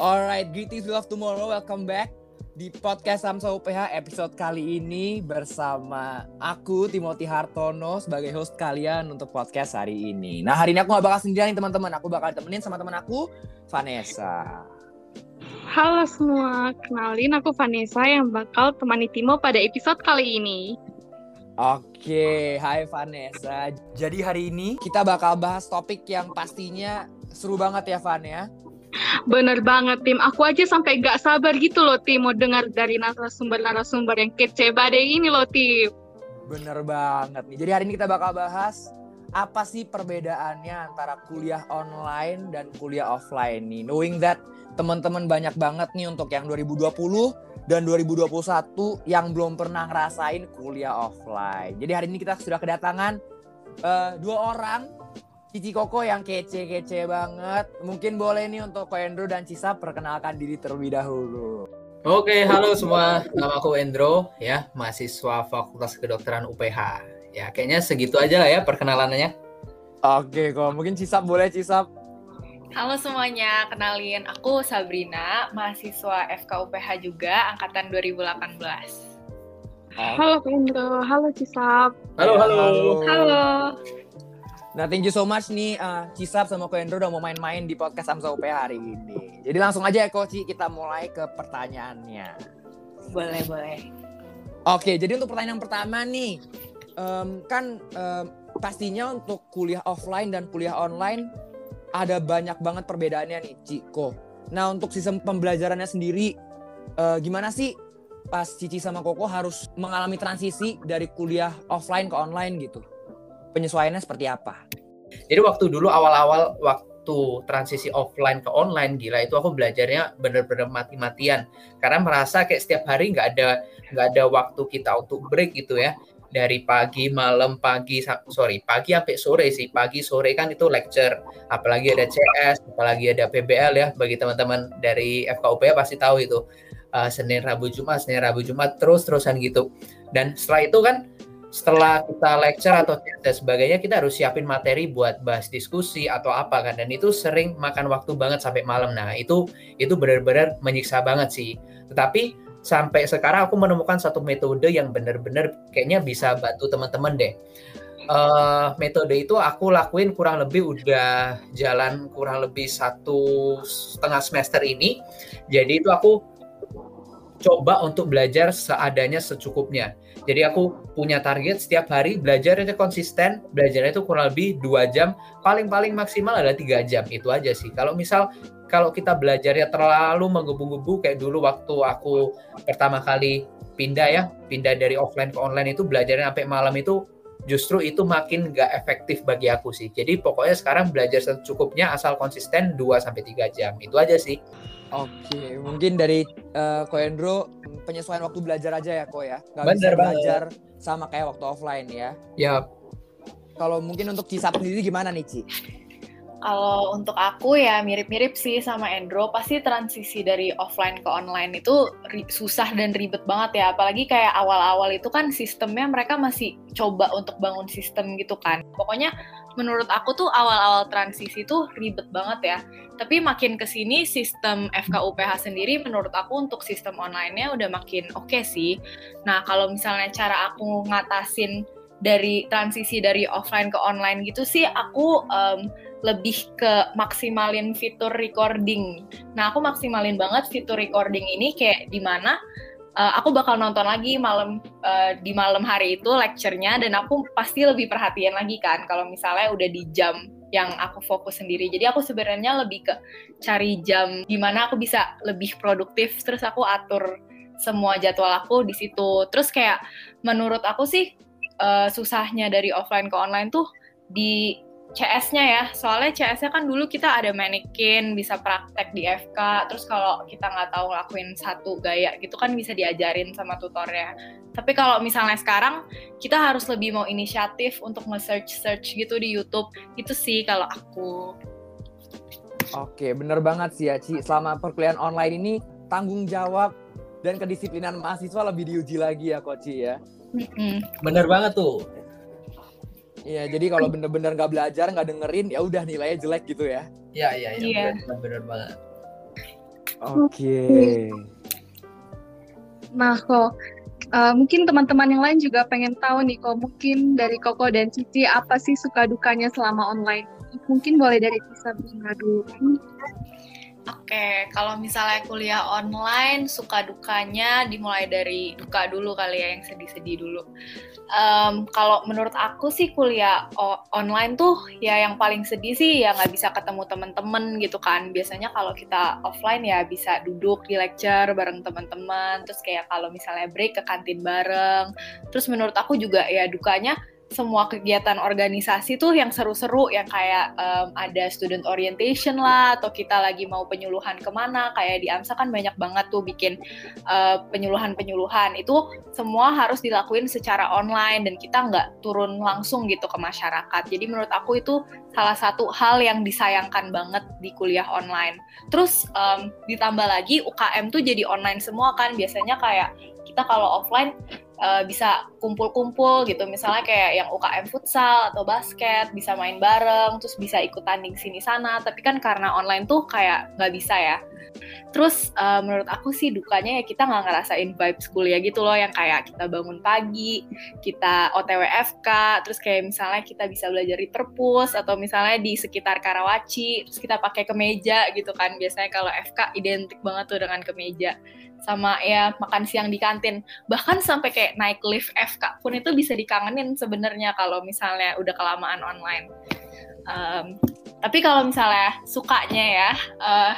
Alright, greetings love tomorrow. Welcome back di podcast Samsa UPH episode kali ini bersama aku Timothy Hartono sebagai host kalian untuk podcast hari ini. Nah hari ini aku gak bakal sendirian nih teman-teman. Aku bakal temenin sama teman aku Vanessa. Halo semua, kenalin aku Vanessa yang bakal temani Timo pada episode kali ini. Oke, hai Vanessa. Jadi hari ini kita bakal bahas topik yang pastinya seru banget ya Van ya. Bener banget tim, aku aja sampai gak sabar gitu loh tim mau dengar dari narasumber-narasumber yang kece badai ini loh tim. Bener banget nih. Jadi hari ini kita bakal bahas apa sih perbedaannya antara kuliah online dan kuliah offline nih. Knowing that teman-teman banyak banget nih untuk yang 2020 dan 2021 yang belum pernah ngerasain kuliah offline. Jadi hari ini kita sudah kedatangan uh, dua orang Cici Koko yang kece-kece banget. Mungkin boleh nih untuk Ko Endro dan Cisa perkenalkan diri terlebih dahulu. Oke, halo semua. Nama aku Endro, ya, mahasiswa Fakultas Kedokteran UPH. Ya, kayaknya segitu aja lah ya perkenalannya. Oke, kok mungkin Cisap boleh Cisap. Halo semuanya, kenalin aku Sabrina, mahasiswa FKUPH juga, angkatan 2018. Halo Endro, halo Cisap. Halo, halo. Halo. halo. Nah, thank you so much nih uh, Cisap sama Koendro udah mau main-main di podcast Samsa UPH hari ini. Jadi langsung aja ya Koci, kita mulai ke pertanyaannya. Boleh, boleh. Oke, jadi untuk pertanyaan pertama nih, um, kan um, pastinya untuk kuliah offline dan kuliah online ada banyak banget perbedaannya nih, Ciko. Nah, untuk sistem pembelajarannya sendiri, uh, gimana sih pas Cici sama Koko harus mengalami transisi dari kuliah offline ke online gitu? Penyesuaiannya seperti apa? Jadi waktu dulu awal-awal waktu transisi offline ke online gila itu aku belajarnya bener-bener mati-matian. Karena merasa kayak setiap hari nggak ada nggak ada waktu kita untuk break gitu ya. Dari pagi malam pagi sorry pagi sampai sore sih. Pagi sore kan itu lecture. Apalagi ada CS apalagi ada PBL ya. Bagi teman-teman dari FKUP ya pasti tahu itu. Uh, Senin Rabu Jumat Senin Rabu Jumat terus terusan gitu. Dan setelah itu kan setelah kita lecture atau dan sebagainya kita harus siapin materi buat bahas diskusi atau apa kan. Dan itu sering makan waktu banget sampai malam. Nah itu itu benar-benar menyiksa banget sih. Tetapi sampai sekarang aku menemukan satu metode yang benar-benar kayaknya bisa bantu teman-teman deh. Uh, metode itu aku lakuin kurang lebih udah jalan kurang lebih satu setengah semester ini. Jadi itu aku coba untuk belajar seadanya secukupnya. Jadi aku punya target setiap hari belajarnya konsisten, belajarnya itu kurang lebih dua jam, paling-paling maksimal adalah tiga jam itu aja sih. Kalau misal kalau kita belajarnya terlalu menggebu-gebu kayak dulu waktu aku pertama kali pindah ya, pindah dari offline ke online itu belajarnya sampai malam itu justru itu makin gak efektif bagi aku sih. Jadi pokoknya sekarang belajar secukupnya asal konsisten 2 sampai 3 jam. Itu aja sih. Oke, mungkin dari uh, Ko Endro penyesuaian waktu belajar aja ya Ko ya. Gak Bener bisa belajar banget. sama kayak waktu offline ya. Ya. Kalau mungkin untuk Cisap sendiri gimana nih Ci? Kalau untuk aku ya mirip-mirip sih sama Endro, pasti transisi dari offline ke online itu susah dan ribet banget ya. Apalagi kayak awal-awal itu kan sistemnya mereka masih coba untuk bangun sistem gitu kan. Pokoknya menurut aku tuh awal-awal transisi tuh ribet banget ya. Tapi makin ke sini sistem FKUPH sendiri menurut aku untuk sistem online-nya udah makin oke okay sih. Nah kalau misalnya cara aku ngatasin dari transisi dari offline ke online gitu sih aku um, lebih ke maksimalin fitur recording. Nah, aku maksimalin banget fitur recording ini kayak di mana uh, aku bakal nonton lagi malam uh, di malam hari itu lecture-nya dan aku pasti lebih perhatian lagi kan kalau misalnya udah di jam yang aku fokus sendiri. Jadi aku sebenarnya lebih ke cari jam di mana aku bisa lebih produktif terus aku atur semua jadwal aku di situ. Terus kayak menurut aku sih uh, susahnya dari offline ke online tuh di CS-nya ya, soalnya CS-nya kan dulu kita ada manekin, bisa praktek di FK, terus kalau kita nggak tahu ngelakuin satu gaya gitu kan bisa diajarin sama tutornya. Tapi kalau misalnya sekarang, kita harus lebih mau inisiatif untuk nge-search-search gitu di YouTube, itu sih kalau aku. Oke, bener banget sih ya, Ci. Selama perkuliahan online ini, tanggung jawab dan kedisiplinan mahasiswa lebih diuji lagi ya, Koci ya. Mm -hmm. Bener banget tuh Iya, jadi kalau bener-bener nggak belajar, nggak dengerin, ya udah nilainya jelek gitu ya. Iya, iya, iya. Yeah. Bener, bener banget. Oke. Nah, kok uh, mungkin teman-teman yang lain juga pengen tahu nih, kok mungkin dari Koko dan Cici apa sih suka dukanya selama online? Mungkin boleh dari Tisa dulu. Oke, kalau misalnya kuliah online, suka dukanya dimulai dari duka dulu kali ya, yang sedih-sedih dulu. Um, kalau menurut aku sih kuliah online tuh ya yang paling sedih sih ya nggak bisa ketemu temen-temen gitu kan. Biasanya kalau kita offline ya bisa duduk di lecture bareng teman-teman, terus kayak kalau misalnya break ke kantin bareng. Terus menurut aku juga ya dukanya semua kegiatan organisasi tuh yang seru-seru yang kayak um, ada student orientation lah atau kita lagi mau penyuluhan ke mana kayak di AMSA kan banyak banget tuh bikin uh, penyuluhan-penyuluhan. Itu semua harus dilakuin secara online dan kita nggak turun langsung gitu ke masyarakat. Jadi menurut aku itu salah satu hal yang disayangkan banget di kuliah online. Terus um, ditambah lagi UKM tuh jadi online semua kan. Biasanya kayak kita kalau offline uh, bisa kumpul-kumpul gitu. Misalnya kayak yang UKM futsal atau basket bisa main bareng terus bisa ikut tanding sini sana tapi kan karena online tuh kayak nggak bisa ya. Terus uh, menurut aku sih dukanya ya kita nggak ngerasain vibes kuliah gitu loh. Yang kayak kita bangun pagi kita OTW FK terus kayak misalnya kita bisa belajar di perpus atau misalnya di sekitar Karawaci terus kita pakai kemeja gitu kan. Biasanya kalau FK identik banget tuh dengan kemeja. Sama ya makan siang di kantin. Bahkan sampai kayak naik lift FK pun itu bisa dikangenin sebenarnya kalau misalnya udah kelamaan online. Um, tapi kalau misalnya sukanya ya uh,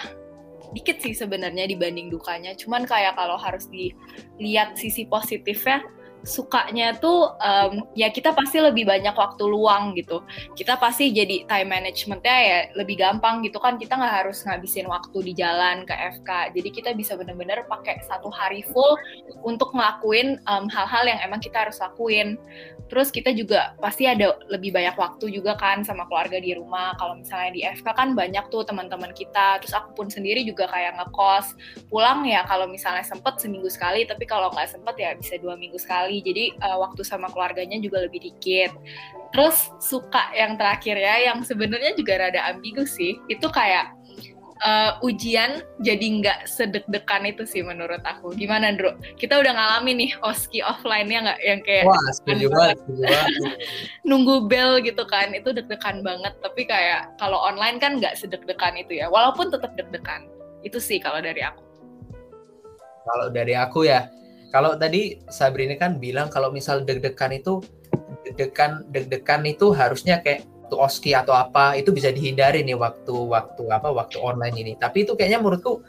dikit sih sebenarnya dibanding dukanya. Cuman kayak kalau harus dilihat sisi positifnya sukanya tuh um, ya kita pasti lebih banyak waktu luang gitu. Kita pasti jadi time managementnya ya lebih gampang gitu kan. Kita nggak harus ngabisin waktu di jalan ke FK. Jadi kita bisa bener-bener pakai satu hari full untuk ngelakuin hal-hal um, yang emang kita harus lakuin. Terus kita juga pasti ada lebih banyak waktu juga kan sama keluarga di rumah. Kalau misalnya di FK kan banyak tuh teman-teman kita. Terus aku pun sendiri juga kayak ngekos. Pulang ya kalau misalnya sempet seminggu sekali. Tapi kalau nggak sempet ya bisa dua minggu sekali sekali jadi uh, waktu sama keluarganya juga lebih dikit terus suka yang terakhir ya yang sebenarnya juga rada ambigu sih itu kayak uh, ujian jadi nggak sedek-dekan itu sih menurut aku. Gimana, Andro? Kita udah ngalamin nih oski offline-nya nggak yang kayak Wah, setuju banget, setuju banget. nunggu bel gitu kan, itu deg-degan banget. Tapi kayak kalau online kan nggak sedek-dekan itu ya, walaupun tetap deg-degan. Itu sih kalau dari aku. Kalau dari aku ya, kalau tadi Sabrina kan bilang kalau misal deg-degan itu deg-degan deg-degan itu harusnya kayak tuh oski atau apa itu bisa dihindari nih waktu waktu apa waktu online ini. Tapi itu kayaknya menurutku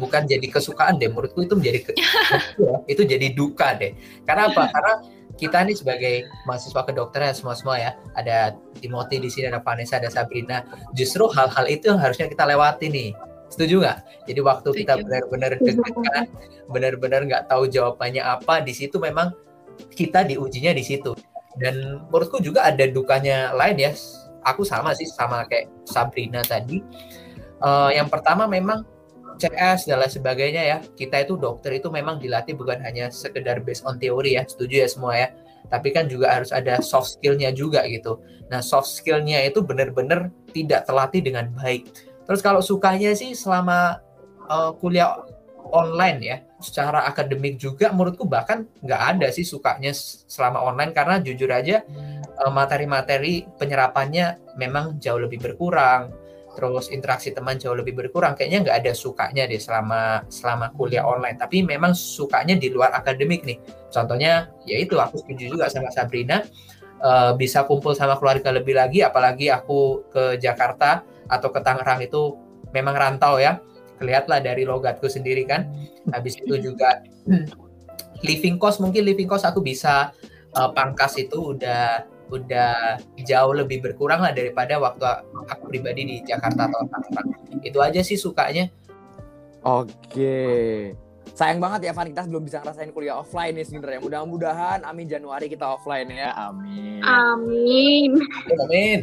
bukan jadi kesukaan deh, menurutku itu menjadi ke, itu jadi duka deh. Karena apa? Karena kita nih sebagai mahasiswa kedokteran semua semua ya ada Timothy di sini ada Vanessa ada Sabrina justru hal-hal itu yang harusnya kita lewati nih Setuju nggak? Jadi waktu Setuju. kita benar-benar deg-degan, benar-benar nggak tahu jawabannya apa, di situ memang kita diujinya di situ. Dan menurutku juga ada dukanya lain ya. Aku sama sih sama kayak Sabrina tadi. Uh, yang pertama memang CS dan lain sebagainya ya. Kita itu dokter itu memang dilatih bukan hanya sekedar based on teori ya. Setuju ya semua ya. Tapi kan juga harus ada soft skillnya juga gitu. Nah soft skillnya itu benar-benar tidak terlatih dengan baik Terus kalau sukanya sih selama uh, kuliah online ya, secara akademik juga menurutku bahkan nggak ada sih sukanya selama online karena jujur aja uh, materi-materi penyerapannya memang jauh lebih berkurang. Terus interaksi teman jauh lebih berkurang. Kayaknya nggak ada sukanya deh selama selama kuliah online. Tapi memang sukanya di luar akademik nih. Contohnya yaitu aku setuju juga sama Sabrina. Uh, bisa kumpul sama keluarga lebih lagi apalagi aku ke Jakarta atau ke Tangerang itu memang rantau ya. Kelihatlah dari logatku sendiri kan. Habis itu juga living cost mungkin living cost aku bisa uh, pangkas itu udah udah jauh lebih berkurang lah daripada waktu aku pribadi di Jakarta atau Tangerang. Itu aja sih sukanya. Oke. Sayang banget ya Van kita belum bisa ngerasain kuliah offline nih sebenarnya. Mudah-mudahan amin Januari kita offline ya. Amin. Amin. Amin.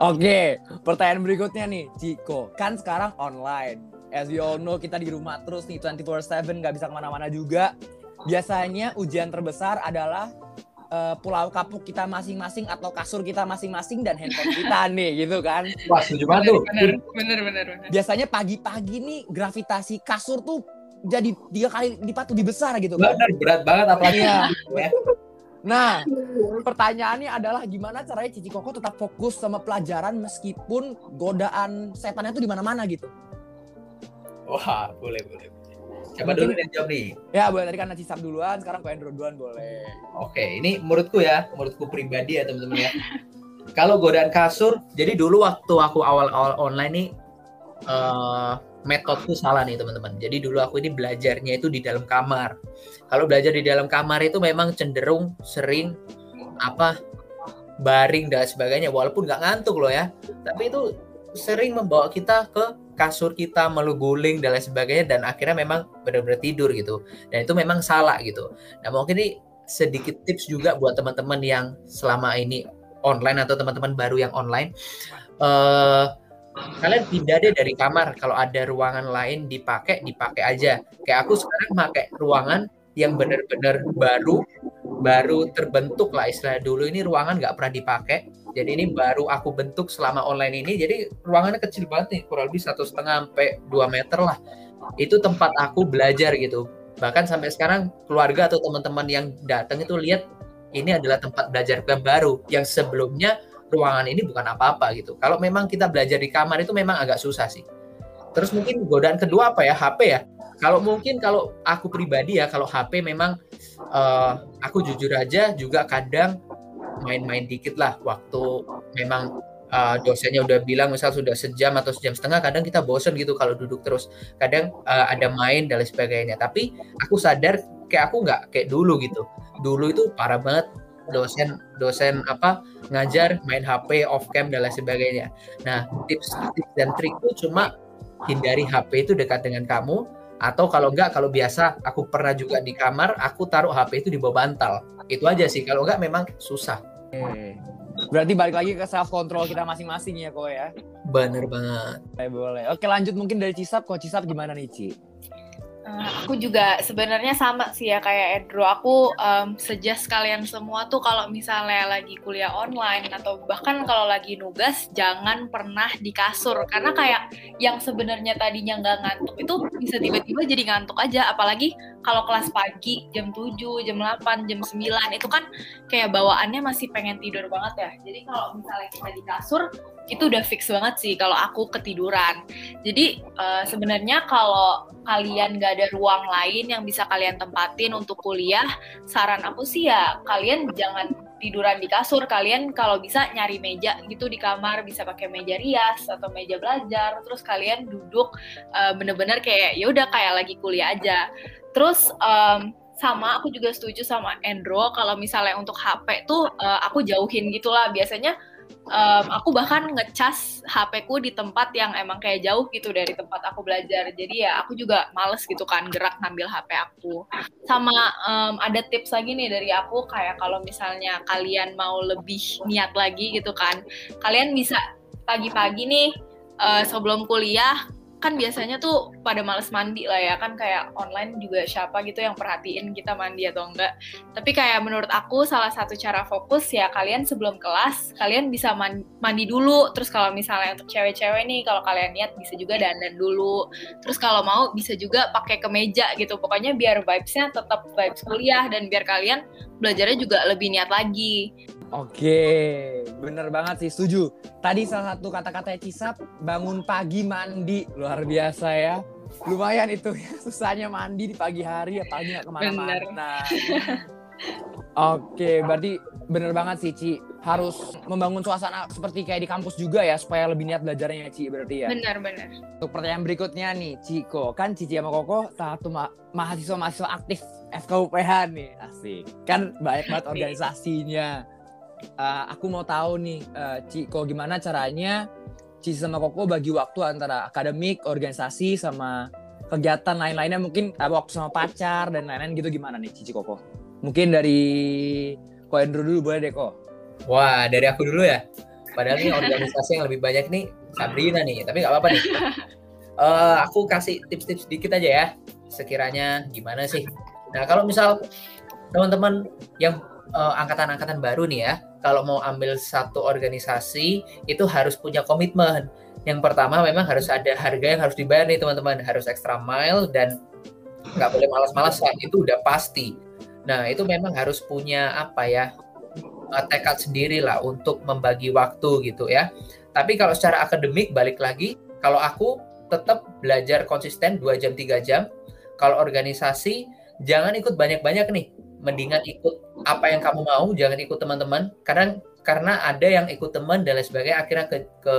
Oke, pertanyaan berikutnya nih, Ciko. Kan sekarang online. As we all know, kita di rumah terus nih, 24-7, nggak bisa ke mana-mana juga. Biasanya ujian terbesar adalah uh, pulau kapuk kita masing-masing atau kasur kita masing-masing dan handphone kita nih gitu kan. Wah, setuju banget tuh. Bener, bener, bener, bener. Biasanya pagi-pagi nih gravitasi kasur tuh jadi tiga kali lipat lebih besar gitu kan. Bener, berat banget apalagi. Iya. ya. Nah, pertanyaannya adalah gimana caranya Cici Koko tetap fokus sama pelajaran meskipun godaan setannya tuh di mana-mana gitu. Wah, boleh, boleh. Coba Mungkin- dulu yang jawab nih. Ya, boleh tadi kan Cisap duluan, sekarang kok Andrew duluan boleh. Oke, ini menurutku ya, menurutku pribadi ya teman-teman ya. Kalau godaan kasur, jadi dulu waktu aku awal-awal online nih, eh metodku salah nih teman-teman. Jadi dulu aku ini belajarnya itu di dalam kamar. Kalau belajar di dalam kamar itu memang cenderung sering apa baring dan sebagainya, walaupun nggak ngantuk loh ya. Tapi itu sering membawa kita ke kasur kita meluguling dan lain sebagainya dan akhirnya memang benar-benar tidur gitu. Dan itu memang salah gitu. Nah mungkin ini sedikit tips juga buat teman-teman yang selama ini online atau teman-teman baru yang online. eh kalian pindah deh dari kamar. Kalau ada ruangan lain dipakai, dipakai aja. Kayak aku sekarang pakai ruangan yang benar-benar baru, baru terbentuk lah istilah dulu ini ruangan nggak pernah dipakai. Jadi ini baru aku bentuk selama online ini. Jadi ruangannya kecil banget nih, kurang lebih satu setengah sampai 2 meter lah. Itu tempat aku belajar gitu. Bahkan sampai sekarang keluarga atau teman-teman yang datang itu lihat ini adalah tempat belajar baru yang sebelumnya ruangan ini bukan apa-apa gitu. Kalau memang kita belajar di kamar itu memang agak susah sih. Terus mungkin godaan kedua apa ya HP ya. Kalau mungkin kalau aku pribadi ya kalau HP memang eh, aku jujur aja juga kadang main-main dikit lah waktu memang eh, dosennya udah bilang misal sudah sejam atau sejam setengah kadang kita bosen gitu kalau duduk terus kadang eh, ada main dan lain sebagainya tapi aku sadar kayak aku nggak kayak dulu gitu dulu itu parah banget dosen dosen apa ngajar main HP off cam dan lain sebagainya nah tips, tips dan trikku cuma hindari HP itu dekat dengan kamu atau kalau enggak kalau biasa aku pernah juga di kamar aku taruh HP itu di bawah bantal itu aja sih kalau enggak memang susah Oke. Berarti balik lagi ke self control kita masing-masing ya kok ya. bener banget Boleh, boleh. Oke lanjut mungkin dari Cisap. Kok Cisap gimana nih Ci? Eh, aku juga sebenarnya sama sih ya kayak Edro. Aku um, suggest kalian semua tuh kalau misalnya lagi kuliah online atau bahkan kalau lagi nugas jangan pernah di kasur karena kayak yang sebenarnya tadinya nggak ngantuk itu bisa tiba-tiba jadi ngantuk aja. Apalagi kalau kelas pagi jam 7, jam 8, jam 9 itu kan kayak bawaannya masih pengen tidur banget ya. Jadi kalau misalnya kita di kasur itu udah fix banget sih kalau aku ketiduran. Jadi eh, sebenarnya kalau kalian nggak ada ruang lain yang bisa kalian tempatin untuk kuliah, saran aku sih ya kalian jangan tiduran di kasur. Kalian kalau bisa nyari meja gitu di kamar, bisa pakai meja rias atau meja belajar. Terus kalian duduk eh, bener-bener kayak ya udah kayak lagi kuliah aja. Terus em, sama aku juga setuju sama Endro kalau misalnya untuk HP tuh eh, aku jauhin gitulah biasanya em, aku bahkan ngecas HP ku di tempat yang emang kayak jauh gitu dari tempat aku belajar. Jadi ya aku juga males gitu kan gerak ngambil HP aku. Sama em, ada tips lagi nih dari aku kayak kalau misalnya kalian mau lebih niat lagi gitu kan, kalian bisa pagi-pagi nih eh, sebelum kuliah kan biasanya tuh pada males mandi lah ya. Kan kayak online juga siapa gitu yang perhatiin kita mandi atau enggak. Tapi kayak menurut aku salah satu cara fokus ya kalian sebelum kelas kalian bisa man- mandi dulu. Terus kalau misalnya untuk cewek-cewek nih kalau kalian niat bisa juga dandan dulu. Terus kalau mau bisa juga pakai kemeja gitu. Pokoknya biar vibes-nya tetap vibes kuliah dan biar kalian belajarnya juga lebih niat lagi Oke, bener banget sih, setuju. Tadi salah satu kata-kata Cisap, bangun pagi mandi, luar biasa ya. Lumayan itu ya, susahnya mandi di pagi hari, apalagi nggak ke mana-mana. Oke, berarti bener banget sih Ci. Harus membangun suasana seperti kayak di kampus juga ya, supaya lebih niat belajarnya Ci berarti ya. benar-benar Untuk pertanyaan berikutnya nih, Ciko. Kan Cici sama Koko salah satu ma- mahasiswa-mahasiswa aktif FKUPH nih. Asik. Kan banyak banget organisasinya. Eh, aku mau tahu nih, eh, Ciko gimana caranya Cici sama Koko bagi waktu antara akademik, organisasi, sama kegiatan lain-lainnya mungkin eh, waktu sama pacar dan lain-lain gitu gimana nih Cici Koko? Mungkin dari Ko Andrew dulu boleh deh Ko. Wah, dari aku dulu ya. Padahal nih organisasi yang lebih banyak nih Sabrina nih, tapi nggak apa-apa nih. Eh, aku kasih tips-tips dikit aja ya, sekiranya gimana sih. Nah, kalau misal teman-teman yang uh, angkatan-angkatan baru nih ya, kalau mau ambil satu organisasi itu harus punya komitmen. Yang pertama memang harus ada harga yang harus dibayar nih teman-teman, harus extra mile dan nggak boleh malas-malasan itu udah pasti. Nah itu memang harus punya apa ya uh, tekad sendiri lah untuk membagi waktu gitu ya. Tapi kalau secara akademik balik lagi, kalau aku tetap belajar konsisten 2 jam 3 jam. Kalau organisasi jangan ikut banyak-banyak nih. Mendingan ikut apa yang kamu mau, jangan ikut teman-teman. Karena karena ada yang ikut teman dan lain sebagainya akhirnya ke ke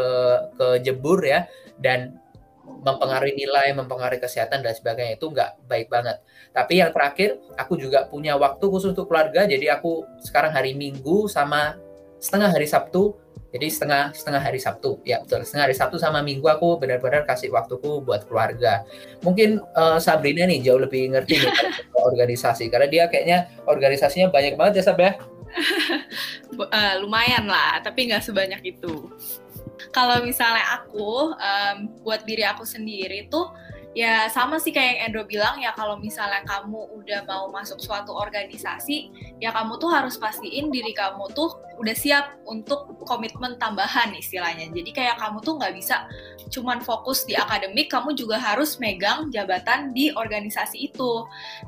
ke jebur ya dan mempengaruhi nilai, mempengaruhi kesehatan dan sebagainya itu nggak baik banget. Tapi yang terakhir, aku juga punya waktu khusus untuk keluarga. Jadi aku sekarang hari Minggu sama setengah hari Sabtu jadi setengah setengah hari Sabtu, ya betul. Setengah hari Sabtu sama Minggu aku benar-benar kasih waktuku buat keluarga. Mungkin uh, Sabrina nih jauh lebih ngerti nih organisasi karena dia kayaknya organisasinya banyak banget ya Sab ya. uh, lumayan lah, tapi nggak sebanyak itu. Kalau misalnya aku um, buat diri aku sendiri tuh ya sama sih kayak yang Endro bilang ya kalau misalnya kamu udah mau masuk suatu organisasi ya kamu tuh harus pastiin diri kamu tuh udah siap untuk komitmen tambahan istilahnya jadi kayak kamu tuh nggak bisa cuman fokus di akademik kamu juga harus megang jabatan di organisasi itu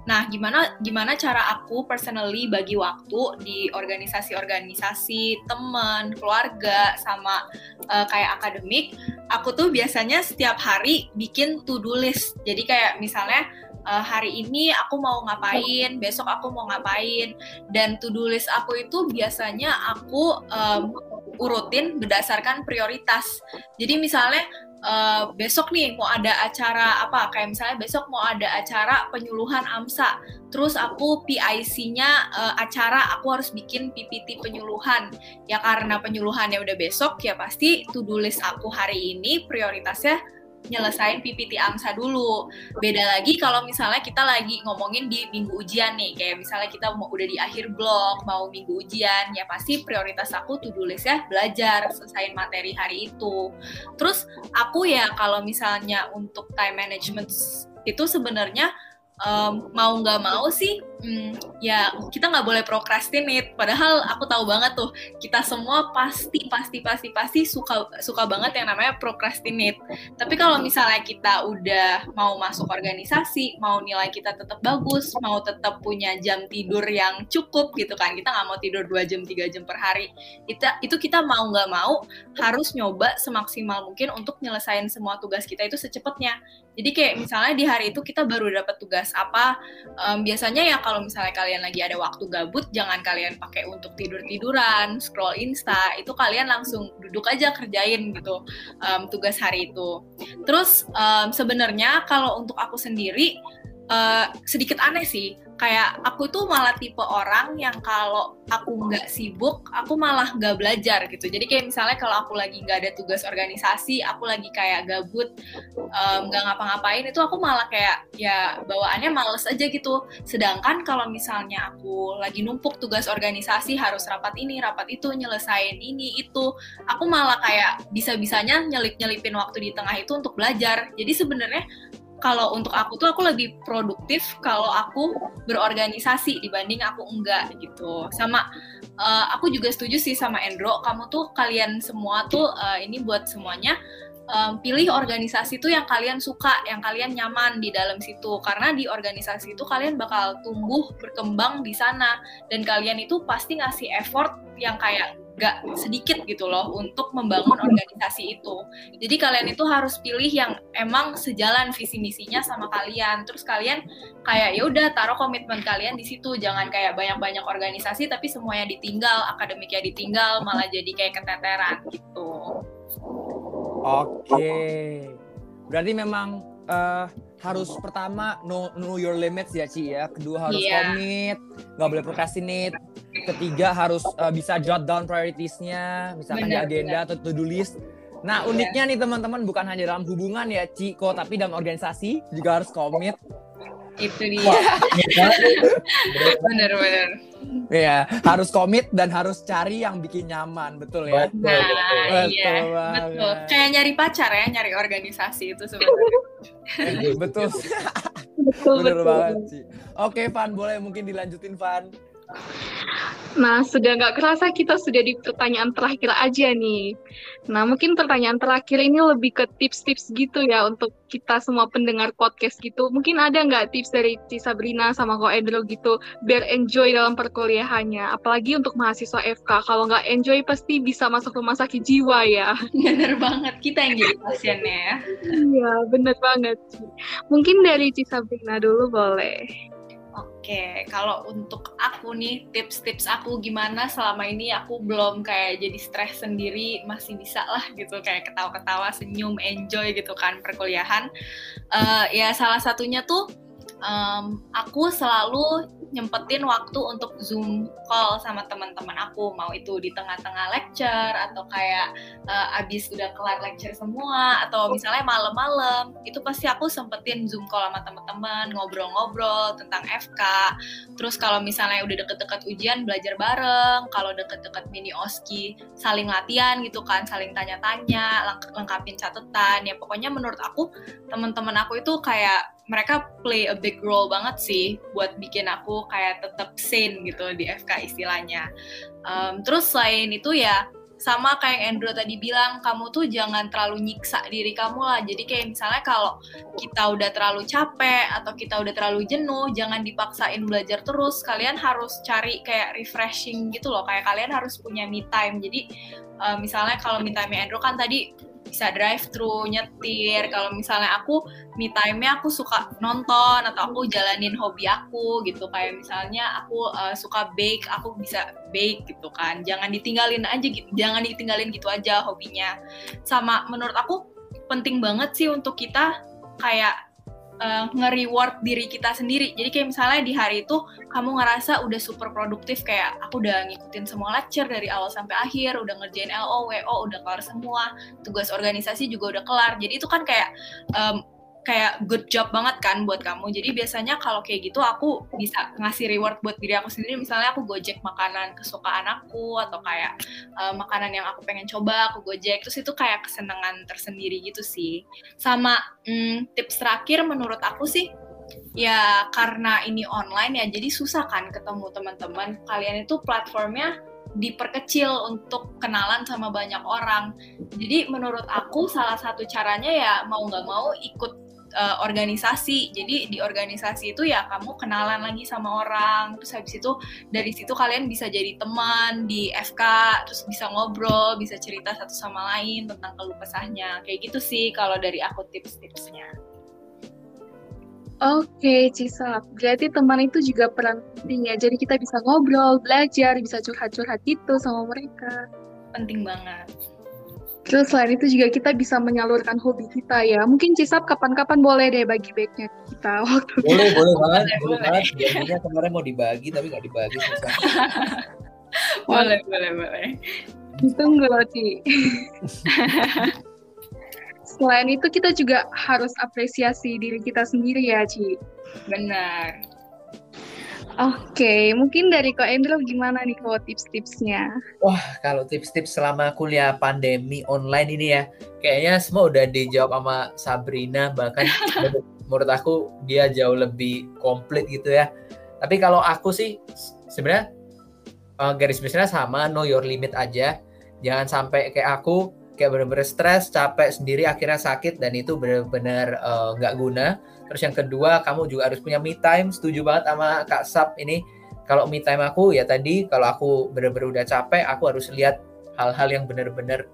nah gimana gimana cara aku personally bagi waktu di organisasi-organisasi teman keluarga sama uh, kayak akademik aku tuh biasanya setiap hari bikin to do list. Jadi kayak misalnya uh, hari ini aku mau ngapain, besok aku mau ngapain, dan to do list aku itu biasanya aku um, urutin berdasarkan prioritas. Jadi misalnya uh, besok nih mau ada acara apa kayak misalnya besok mau ada acara penyuluhan AMSA terus aku PIC-nya uh, eh, acara aku harus bikin PPT penyuluhan ya karena penyuluhannya udah besok ya pasti to do list aku hari ini prioritasnya nyelesain PPT AMSA dulu. Beda lagi kalau misalnya kita lagi ngomongin di minggu ujian nih, kayak misalnya kita mau udah di akhir blok, mau minggu ujian, ya pasti prioritas aku to do list ya belajar, selesaiin materi hari itu. Terus aku ya kalau misalnya untuk time management itu sebenarnya um, mau nggak mau sih hmm, ya kita nggak boleh procrastinate. Padahal aku tahu banget tuh kita semua pasti pasti pasti pasti suka suka banget yang namanya procrastinate. Tapi kalau misalnya kita udah mau masuk organisasi mau nilai kita tetap bagus mau tetap punya jam tidur yang cukup gitu kan kita nggak mau tidur dua jam tiga jam per hari itu itu kita mau nggak mau harus nyoba semaksimal mungkin untuk nyelesain semua tugas kita itu secepatnya jadi kayak misalnya di hari itu kita baru dapat tugas apa, um, biasanya ya kalau misalnya kalian lagi ada waktu gabut, jangan kalian pakai untuk tidur tiduran, scroll insta, itu kalian langsung duduk aja kerjain gitu um, tugas hari itu. Terus um, sebenarnya kalau untuk aku sendiri uh, sedikit aneh sih kayak aku tuh malah tipe orang yang kalau aku nggak sibuk aku malah nggak belajar gitu. Jadi kayak misalnya kalau aku lagi nggak ada tugas organisasi aku lagi kayak gabut nggak um, ngapa-ngapain itu aku malah kayak ya bawaannya males aja gitu. Sedangkan kalau misalnya aku lagi numpuk tugas organisasi harus rapat ini rapat itu nyelesain ini itu aku malah kayak bisa-bisanya nyelip-nyelipin waktu di tengah itu untuk belajar. Jadi sebenarnya kalau untuk aku tuh aku lebih produktif kalau aku berorganisasi dibanding aku enggak gitu. Sama uh, aku juga setuju sih sama Endro, kamu tuh kalian semua tuh uh, ini buat semuanya um, pilih organisasi tuh yang kalian suka, yang kalian nyaman di dalam situ. Karena di organisasi itu kalian bakal tumbuh, berkembang di sana. Dan kalian itu pasti ngasih effort yang kayak gak sedikit gitu loh untuk membangun organisasi itu. Jadi kalian itu harus pilih yang emang sejalan visi misinya sama kalian. Terus kalian kayak ya udah taruh komitmen kalian di situ. Jangan kayak banyak-banyak organisasi tapi semuanya ditinggal, akademiknya ditinggal, malah jadi kayak keteteran gitu. Oke. Berarti memang uh, harus pertama know, know your limits ya Ci ya. Kedua harus yeah. commit, nggak boleh procrastinate. Ketiga harus uh, bisa jot down prioritiesnya, misalkan benar, di agenda benar. atau to-do list. Nah iya. uniknya nih teman-teman bukan hanya dalam hubungan ya Ci, kok tapi dalam organisasi juga harus commit. Itu dia. Bener-bener. Iya, harus komit dan harus cari yang bikin nyaman, betul ya? Betul, nah, betul. iya, banget. betul. Kayak nyari pacar ya, nyari organisasi itu sebenarnya. betul. betul, betul. banget sih. Oke, Van, boleh mungkin dilanjutin, Van. Nah, sudah nggak kerasa kita sudah di pertanyaan terakhir aja nih. Nah, mungkin pertanyaan terakhir ini lebih ke tips-tips gitu ya untuk kita semua pendengar podcast gitu. Mungkin ada nggak tips dari Ci Sabrina sama Ko Endro gitu biar enjoy dalam perkuliahannya. Apalagi untuk mahasiswa FK. Kalau nggak enjoy pasti bisa masuk rumah sakit jiwa ya. Bener banget, kita yang jadi pasiennya ya. Iya, bener banget. Mungkin dari Ci Sabrina dulu boleh. Oke, kalau untuk aku nih tips-tips aku gimana selama ini aku belum kayak jadi stres sendiri masih bisa lah gitu kayak ketawa-ketawa, senyum, enjoy gitu kan perkuliahan. Uh, ya salah satunya tuh um, aku selalu nyempetin waktu untuk zoom call sama teman-teman aku. Mau itu di tengah-tengah lecture atau kayak uh, abis udah kelar lecture semua atau misalnya malam-malam itu pasti aku sempetin zoom call sama teman-teman ngobrol-ngobrol tentang FK terus kalau misalnya udah deket-deket ujian belajar bareng. Kalau deket-deket mini oski saling latihan gitu kan saling tanya-tanya lengkapin catatan. Ya pokoknya menurut aku teman-teman aku itu kayak mereka play a big role banget sih buat bikin aku kayak tetap sane gitu di FK istilahnya. Um, terus selain itu ya sama kayak Andrew tadi bilang, kamu tuh jangan terlalu nyiksa diri kamu lah. Jadi kayak misalnya kalau kita udah terlalu capek atau kita udah terlalu jenuh, jangan dipaksain belajar terus. Kalian harus cari kayak refreshing gitu loh. Kayak kalian harus punya me time. Jadi uh, misalnya kalau me time Andrew kan tadi bisa drive thru nyetir. Kalau misalnya aku me time-nya aku suka nonton atau aku jalanin hobi aku gitu. Kayak misalnya aku uh, suka bake aku bisa bake gitu kan. Jangan ditinggalin aja gitu jangan ditinggalin gitu aja hobinya. Sama menurut aku penting banget sih untuk kita kayak uh, nge-reward diri kita sendiri. Jadi kayak misalnya di hari itu kamu ngerasa udah super produktif kayak aku udah ngikutin semua lecture dari awal sampai akhir, udah ngerjain LO, WO, udah kelar semua, tugas organisasi juga udah kelar. Jadi itu kan kayak um, kayak good job banget kan buat kamu. Jadi biasanya kalau kayak gitu aku bisa ngasih reward buat diri aku sendiri. Misalnya aku gojek makanan kesukaan aku atau kayak uh, makanan yang aku pengen coba aku gojek. Terus itu kayak kesenangan tersendiri gitu sih. Sama hmm, tips terakhir menurut aku sih ya karena ini online ya jadi susah kan ketemu teman-teman. Kalian itu platformnya diperkecil untuk kenalan sama banyak orang. Jadi menurut aku salah satu caranya ya mau nggak mau ikut uh, organisasi. Jadi di organisasi itu ya kamu kenalan lagi sama orang. Terus habis itu dari situ kalian bisa jadi teman di FK, terus bisa ngobrol, bisa cerita satu sama lain tentang keluh kesahnya. Kayak gitu sih kalau dari aku tips-tipsnya. Oke, Cisa. Berarti teman itu juga peran penting ya. Jadi kita bisa ngobrol, belajar, bisa curhat-curhat gitu sama mereka. Penting banget. Terus selain itu juga kita bisa menyalurkan hobi kita ya. Mungkin Cisap kapan-kapan boleh deh bagi backnya kita waktu Boleh, boleh banget, boleh banget. Biasanya kemarin mau dibagi tapi nggak dibagi. boleh, boleh, boleh. Ditunggu loh, Ci. Selain itu kita juga harus apresiasi diri kita sendiri ya, Ci. Benar. Oke, okay, mungkin dari Ko Endro gimana nih kok tips-tipsnya? Wah, kalau tips-tips selama kuliah pandemi online ini ya, kayaknya semua udah dijawab sama Sabrina, bahkan menurut aku dia jauh lebih komplit gitu ya. Tapi kalau aku sih sebenarnya uh, garis besarnya sama, know your limit aja. Jangan sampai kayak aku kayak bener-bener stres, capek sendiri, akhirnya sakit dan itu bener-bener eh, nggak uh, guna. Terus yang kedua, kamu juga harus punya me time. Setuju banget sama Kak Sap ini. Kalau me time aku ya tadi, kalau aku bener-bener udah capek, aku harus lihat hal-hal yang bener-bener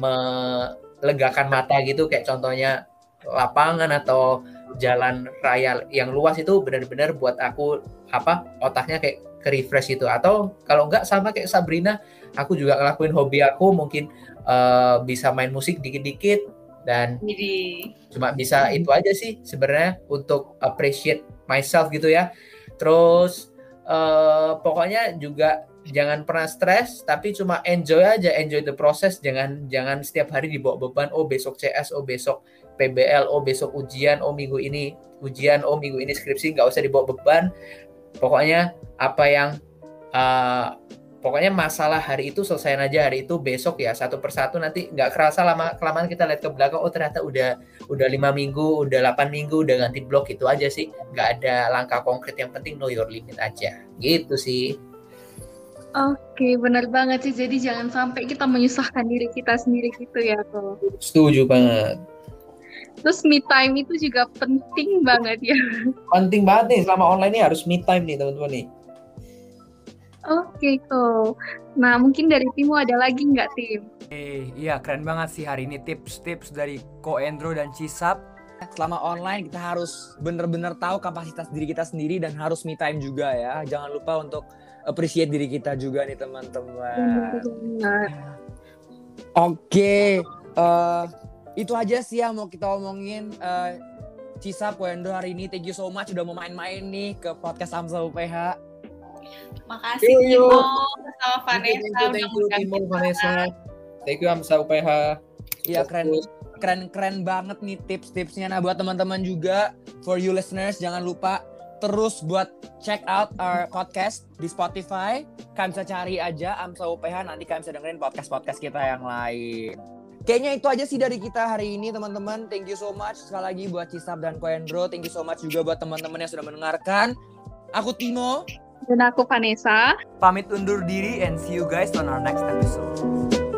melegakan mata gitu. Kayak contohnya lapangan atau jalan raya yang luas itu benar-benar buat aku apa otaknya kayak ke refresh gitu atau kalau enggak sama kayak Sabrina aku juga ngelakuin hobi aku mungkin uh, bisa main musik dikit-dikit dan Jadi. cuma bisa itu aja sih sebenarnya untuk appreciate myself gitu ya. Terus uh, pokoknya juga jangan pernah stres tapi cuma enjoy aja enjoy the process. Jangan jangan setiap hari dibawa beban oh besok CS oh besok PBL oh besok ujian oh minggu ini ujian oh minggu ini skripsi nggak usah dibawa beban. Pokoknya apa yang uh, pokoknya masalah hari itu selesai aja hari itu besok ya satu persatu nanti nggak kerasa lama kelamaan kita lihat ke belakang oh ternyata udah udah lima minggu udah delapan minggu udah ganti blok itu aja sih nggak ada langkah konkret yang penting know your limit aja gitu sih Oke, benar banget sih. Jadi jangan sampai kita menyusahkan diri kita sendiri gitu ya, kok. Setuju banget. Terus me time itu juga penting banget ya. Penting banget nih selama online ini harus me time nih teman-teman nih. Oke, kok. Nah, mungkin dari Timo ada lagi nggak, Tim? Eh, iya keren banget sih hari ini tips-tips dari Ko Endro dan Cisap. Selama online kita harus bener-bener tahu kapasitas diri kita sendiri dan harus me time juga ya. Jangan lupa untuk appreciate diri kita juga nih teman-teman. Oke, eh, itu aja sih yang mau kita omongin. Eh, Cisap, Ko Endro hari ini thank you so much udah mau main-main nih ke podcast Amsa UPH. Makasih. Timo sama Vanessa thank you, thank you, Timo. Vanessa. Thank you Amsa UPH. Iya keren keren keren banget nih tips-tipsnya. Nah buat teman-teman juga for you listeners jangan lupa terus buat check out our podcast di Spotify. Kalian bisa cari aja Amsa UPH nanti kalian bisa dengerin podcast-podcast kita yang lain. Kayaknya itu aja sih dari kita hari ini teman-teman. Thank you so much sekali lagi buat Cisap dan Koendro. Thank you so much juga buat teman-teman yang sudah mendengarkan. Aku Timo. Dan aku Vanessa. Pamit undur diri and see you guys on our next episode.